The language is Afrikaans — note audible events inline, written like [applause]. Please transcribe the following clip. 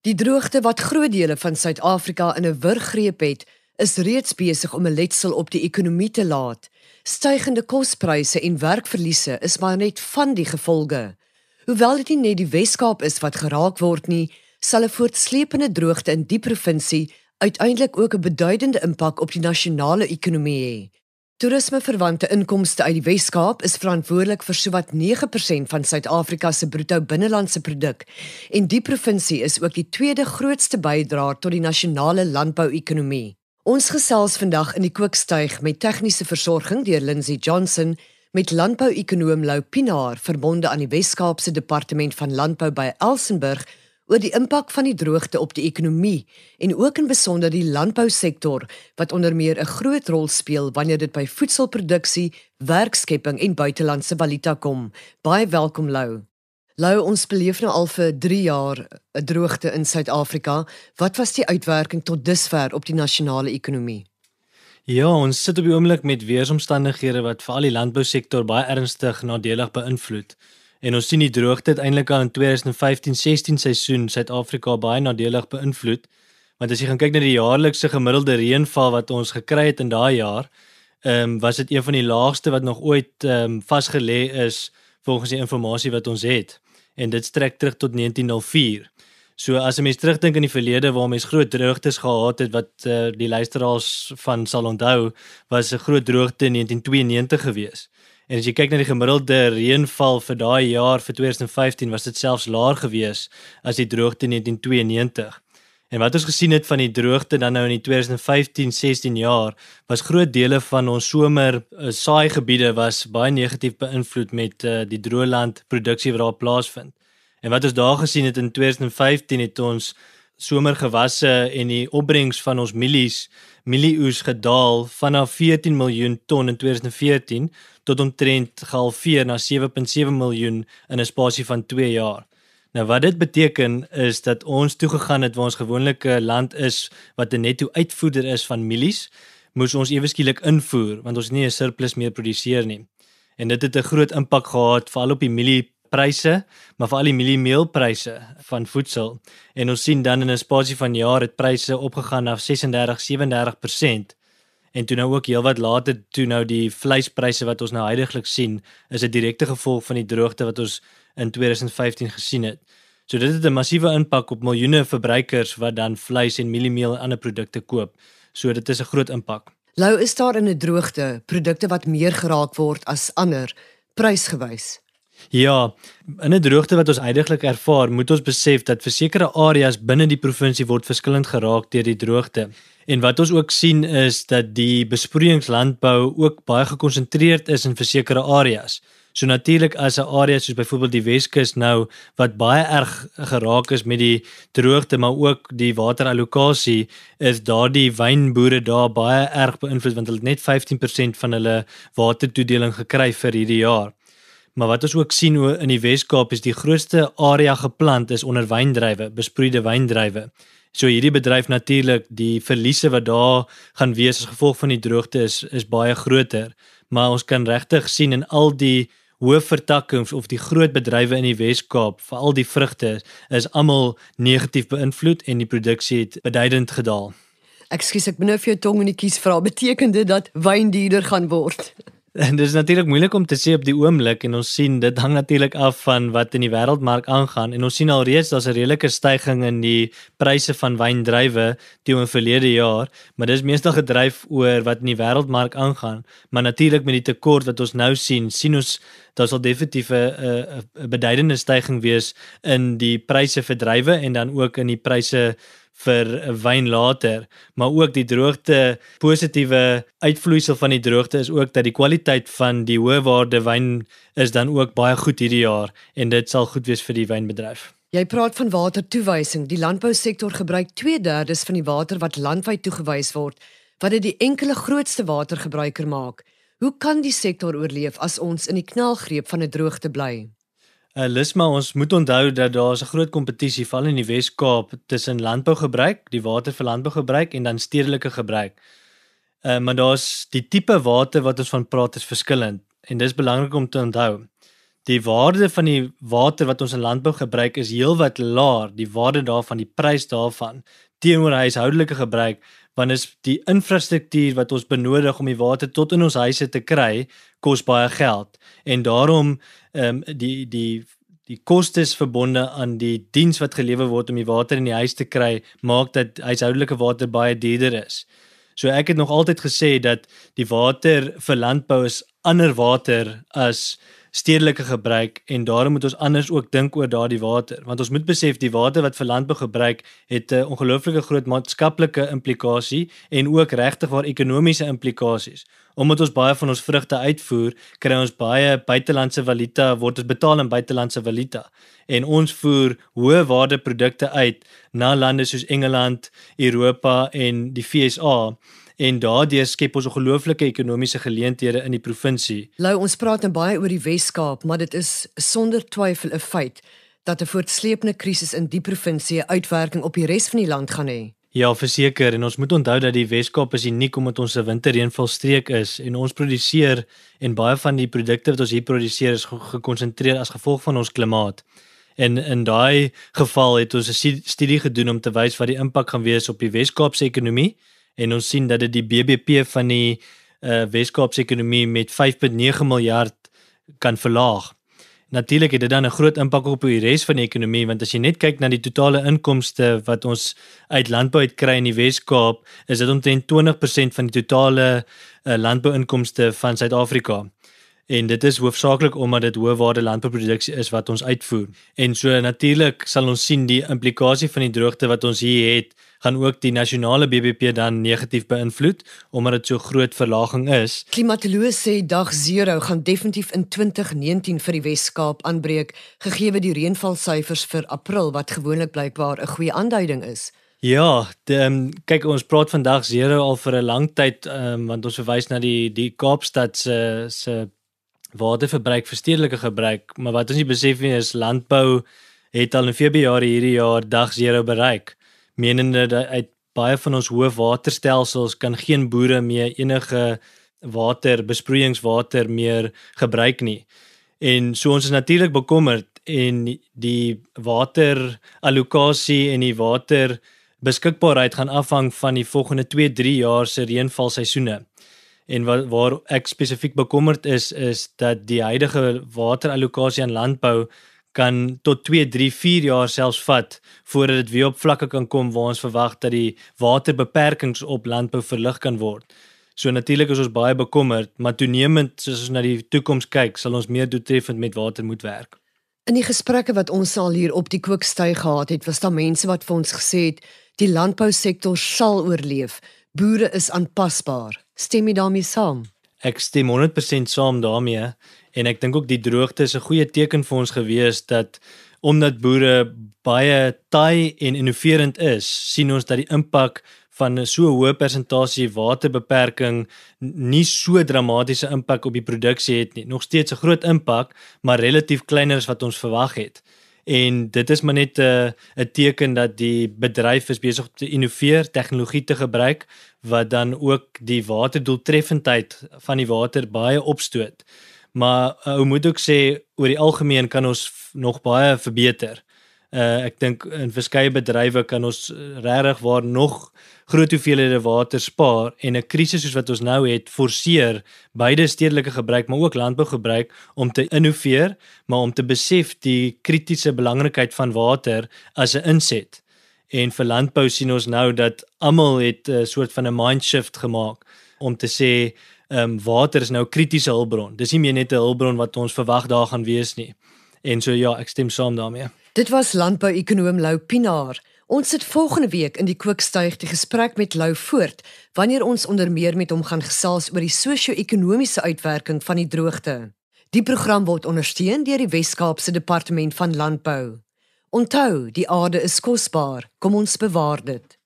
Die droogte wat groot dele van Suid-Afrika in 'n wurggreep het, is reeds besig om 'n letsel op die ekonomie te laat. Stygende kospryse en werkverliese is maar net van die gevolge. Hoewel dit nie net die Wes-Kaap is wat geraak word nie, sal 'n voortsleepende droogte in die provinsie uiteindelik ook 'n beduidende impak op die nasionale ekonomie hê. Toerismeverwante inkomste uit die Wes-Kaap is verantwoordelik vir sowat 9% van Suid-Afrika se bruto binnelandse produk en die provinsie is ook die tweede grootste bydraer tot die nasionale landbouekonomie. Ons gesels vandag in die kookstuig met tegniese versorging deur Lindsey Johnson met landbouekonoom Lou Pinaar verbonde aan die Wes-Kaapse Departement van Landbou by Elsenburg oor die impak van die droogte op die ekonomie en ook in besonder die landbousektor wat onder meer 'n groot rol speel wanneer dit by voedselproduksie, werkskepping en buitelandse valuta kom. Baie welkom Lou. Lou, ons beleef nou al vir 3 jaar 'n droogte in Suid-Afrika. Wat was die uitwerking tot dusver op die nasionale ekonomie? Ja, ons sit op die oomblik met weeromstandighede wat vir al die landbousektor baie ernstig nadelig beïnvloed. En ons sien die droogte eintlik al in 2015-16 seisoen Suid-Afrika baie nadelig beïnvloed. Want as jy gaan kyk na die jaarlikse gemiddelde reënval wat ons gekry het in daai jaar, ehm um, was dit een van die laagste wat nog ooit ehm um, vasgelê is volgens die inligting wat ons het. En dit strek terug tot 1904. So as 'n mens terugdink aan die verlede waar mens groot droogtes gehad het wat uh, die luisteraars van sal onthou, was 'n groot droogte in 1992 geweest. En as jy kyk na die gemiddelde reënval vir daai jaar vir 2015 was dit selfs laer gewees as die droogte in 1992. En wat ons gesien het van die droogte dan nou in die 2015-16 jaar was groot dele van ons somer uh, saai gebiede was baie negatief beïnvloed met uh, die droëland produksie wat daar plaasvind. En wat ons daar gesien het in 2015 het ons somergewasse en die opbrengs van ons mielies mielieoes gedaal vanaf 14 miljoen ton in 2014 tot omtrent gehalveer na 7.7 miljoen in 'n spasie van 2 jaar. Nou wat dit beteken is dat ons toe gegaan het waar ons gewoonlike land is wat 'n netto uitvoerder is van mielies, moes ons ewe skielik invoer want ons nie 'n surplus meer produseer nie. En dit het 'n groot impak gehad veral op die mielie pryse, maar veral die mieliemeelpryse van voedsel. En ons sien dan in 'n spasie van jare het pryse opgegaan na 36-37% en toe nou ook heelwat later toe nou die vleispryse wat ons nou heidaglik sien is 'n direkte gevolg van die droogte wat ons in 2015 gesien het. So dit het 'n massiewe impak op miljoene verbruikers wat dan vleis en mieliemeel en ander produkte koop. So dit is 'n groot impak. Lou is daar in 'n droogte produkte wat meer geraak word as ander prysgewys. Ja, in 'n droogte wat ons eintlik ervaar, moet ons besef dat vir sekere areas binne die provinsie word verskillend geraak deur die droogte. En wat ons ook sien is dat die besproeiingslandbou ook baie gekonsentreerd is in sekere areas. So natuurlik as 'n area soos byvoorbeeld die Weskus nou wat baie erg geraak is met die droogte maar ook die waterallokasie is daardie wynboere daar baie erg beïnvloed want hulle het net 15% van hulle watertoedeling gekry vir hierdie jaar. Maar wat ons ook sien in die Wes-Kaap is die grootste area geplant is onder wyndrywe, besproeide wyndrywe. So hierdie bedryf natuurlik die verliese wat daar gaan wees as gevolg van die droogte is is baie groter. Maar ons kan regtig sien in al die hoë vertakkings of die groot bedrywe in die Wes-Kaap, veral die vrugte, is almal negatief beïnvloed en die produksie het beduidend gedaal. Ekskuus, ek benou vir jou tong en ek kies vra beteken dit dat wyn duurder gaan word? En [laughs] dit is natuurlik moeilik om te sê op die oomblik en ons sien dit hang natuurlik af van wat in die wêreldmark aangaan en ons sien al reeds daar's 'n redelike stygings in die pryse van wyndrywe teenoor verlede jaar, maar dis meestal gedryf oor wat in die wêreldmark aangaan, maar natuurlik met die tekort wat ons nou sien, sien ons daar sal definitief 'n 'n beduidende stygings wees in die pryse vir drywe en dan ook in die pryse vir wyn later, maar ook die droogte positiewe uitvloeisel van die droogte is ook dat die kwaliteit van die hoë waarde wyn is dan ook baie goed hierdie jaar en dit sal goed wees vir die wynbedryf. Jy praat van watertoewysing. Die landbousektor gebruik 2/3 van die water wat landwyd toegewys word, wat dit die enkele grootste watergebruiker maak. Hoe kan die sektor oorleef as ons in die knelgreep van 'n droogte bly? Uh, Lisma, ons moet onthou dat daar 'n groot kompetisie val in die Wes-Kaap tussen landbougebruik, die water vir landbougebruik en dan stedelike gebruik. Uh, maar daar's die tipe water wat ons van praat is verskillend en dis belangrik om te onthou. die waarde van die water wat ons in landbou gebruik is heelwat laer, die waarde daarvan, die prys daarvan teenoor huishoudelike gebruik want is die infrastruktuur wat ons benodig om die water tot in ons huise te kry kos baie geld en daarom ehm um, die die die kostes verbonde aan die diens wat gelewer word om die water in die huis te kry maak dat huishoudelike water baie duurder is. So ek het nog altyd gesê dat die water vir landbou is ander water as stedelike gebruik en daarom moet ons anders ook dink oor daardie water want ons moet besef die water wat vir landbou gebruik het 'n ongelooflike groot maatskaplike implikasie en ook regtig waar ekonomiese implikasies. Omdat ons baie van ons vrugte uitvoer kry ons baie buitelandse valuta word ons betaal in buitelandse valuta. En ons voer hoë waarde produkte uit na lande soos Engeland, Europa en die FSA en daardeur skep ons ongelooflike ekonomiese geleenthede in die provinsie. Lou, ons praat nou baie oor die Wes-Kaap, maar dit is sonder twyfel 'n feit dat 'n voortsleepende krisis in die provinsie 'n uitwerking op die res van die land gaan hê. Ja, verseker en ons moet onthou dat die Wes-Kaap is uniek omdat ons 'n winterreënvalstreek is en ons produseer en baie van die produkte wat ons hier produseer is gekonsentreer as gevolg van ons klimaat. En in daai geval het ons 'n studie gedoen om te wys wat die impak gaan wees op die Wes-Kaap se ekonomie en ons sien dat dit die BBP van die uh, Wes-Kaapse ekonomie met 5.9 miljard kan verlaag. Natuurlik het dit dan 'n groot impak op die res van die ekonomie want as jy net kyk na die totale inkomste wat ons uit landbou uit kry in die Wes-Kaap, is dit omtrent 20% van die totale uh, landbouinkomste van Suid-Afrika. En dit is hoofsaaklik omdat dit hoë waarde landbouproduksie is wat ons uitvoer. En so natuurlik sal ons sien die implikasie van die droogte wat ons hier het gaan ook die nasionale BBP dan negatief beïnvloed omdat dit so groot verlaging is. Klimatoloog sê dag 0 gaan definitief in 2019 vir die Wes-Kaap aanbreek gegee die reënvalsyfers vir April wat gewoonlik blykbaar 'n goeie aanduiding is. Ja, de, um, kyk ons praat vandag 0 al vir 'n lang tyd um, want ons verwys na die die Kaapstad se se waterverbruik vir stedelike gebruik, maar wat ons nie besef nie is landbou het al in Februarie hierdie jaar dag 0 bereik menende dat uit baie van ons hoë waterstelsels kan geen boere meer enige water besproeiingswater meer gebruik nie. En so ons is natuurlik bekommerd en die waterallokasie en die water beskikbaarheid gaan afhang van die volgende 2-3 jaar se reënvalseisoene. En wat waar ek spesifiek bekommerd is is dat die huidige waterallokasie aan landbou kan tot 2, 3, 4 jaar selfs vat voordat dit weer op vlakke kan kom waar ons verwag dat die waterbeperkings op landbou verlig kan word. So natuurlik is ons baie bekommerd, maar toenemend soos ons na die toekoms kyk, sal ons meer doeltreffend met water moet werk. In die gesprekke wat ons al hier op die kookstuig gehad het, was daar mense wat vir ons gesê het die landbousektor sal oorleef. Boere is aanpasbaar. Stem jy daarmee saam? Ek stem 100% saam daarmee en ek dink ook die droogte is 'n goeie teken vir ons gewees dat omdat boere baie taai en innoverend is, sien ons dat die impak van 'n so hoë persentasie waterbeperking nie so dramatiese impak op die produksie het nie. Nog steeds 'n groot impak, maar relatief kleiner as wat ons verwag het. En dit is maar net 'n 'n teken dat die bedryf is besig om te innoveer, tegnologie te gebruik wat dan ook die waterdoeltreffendheid van die water baie opstoot maar uh, ou moet ook sê oor die algemeen kan ons nog baie verbeter. Uh ek dink in verskeie bedrywe kan ons uh, regtig waar nog groot hoeveelhede water spaar en 'n krisis soos wat ons nou het forceer beide stedelike gebruik maar ook landbougebruik om te innoveer, maar om te besef die kritiese belangrikheid van water as 'n inset. En vir landbou sien ons nou dat almal het 'n soort van 'n mind shift gemaak om te sê ehm um, water is nou 'n kritiese hulpbron. Dis nie meer net 'n hulpbron wat ons verwag daar gaan wees nie. En so ja, ek stem saam daarmee. Dit was landbou-ekonoom Lou Pinaar. Ons sit volgende week in die kookstuig die gesprek met Lou voort wanneer ons onder meer met hom gaan gesels oor die sosio-ekonomiese uitwerking van die droogte. Die program word ondersteun deur die Wes-Kaapse Departement van Landbou. Onthou, die aarde is kosbaar. Kom ons bewaar dit.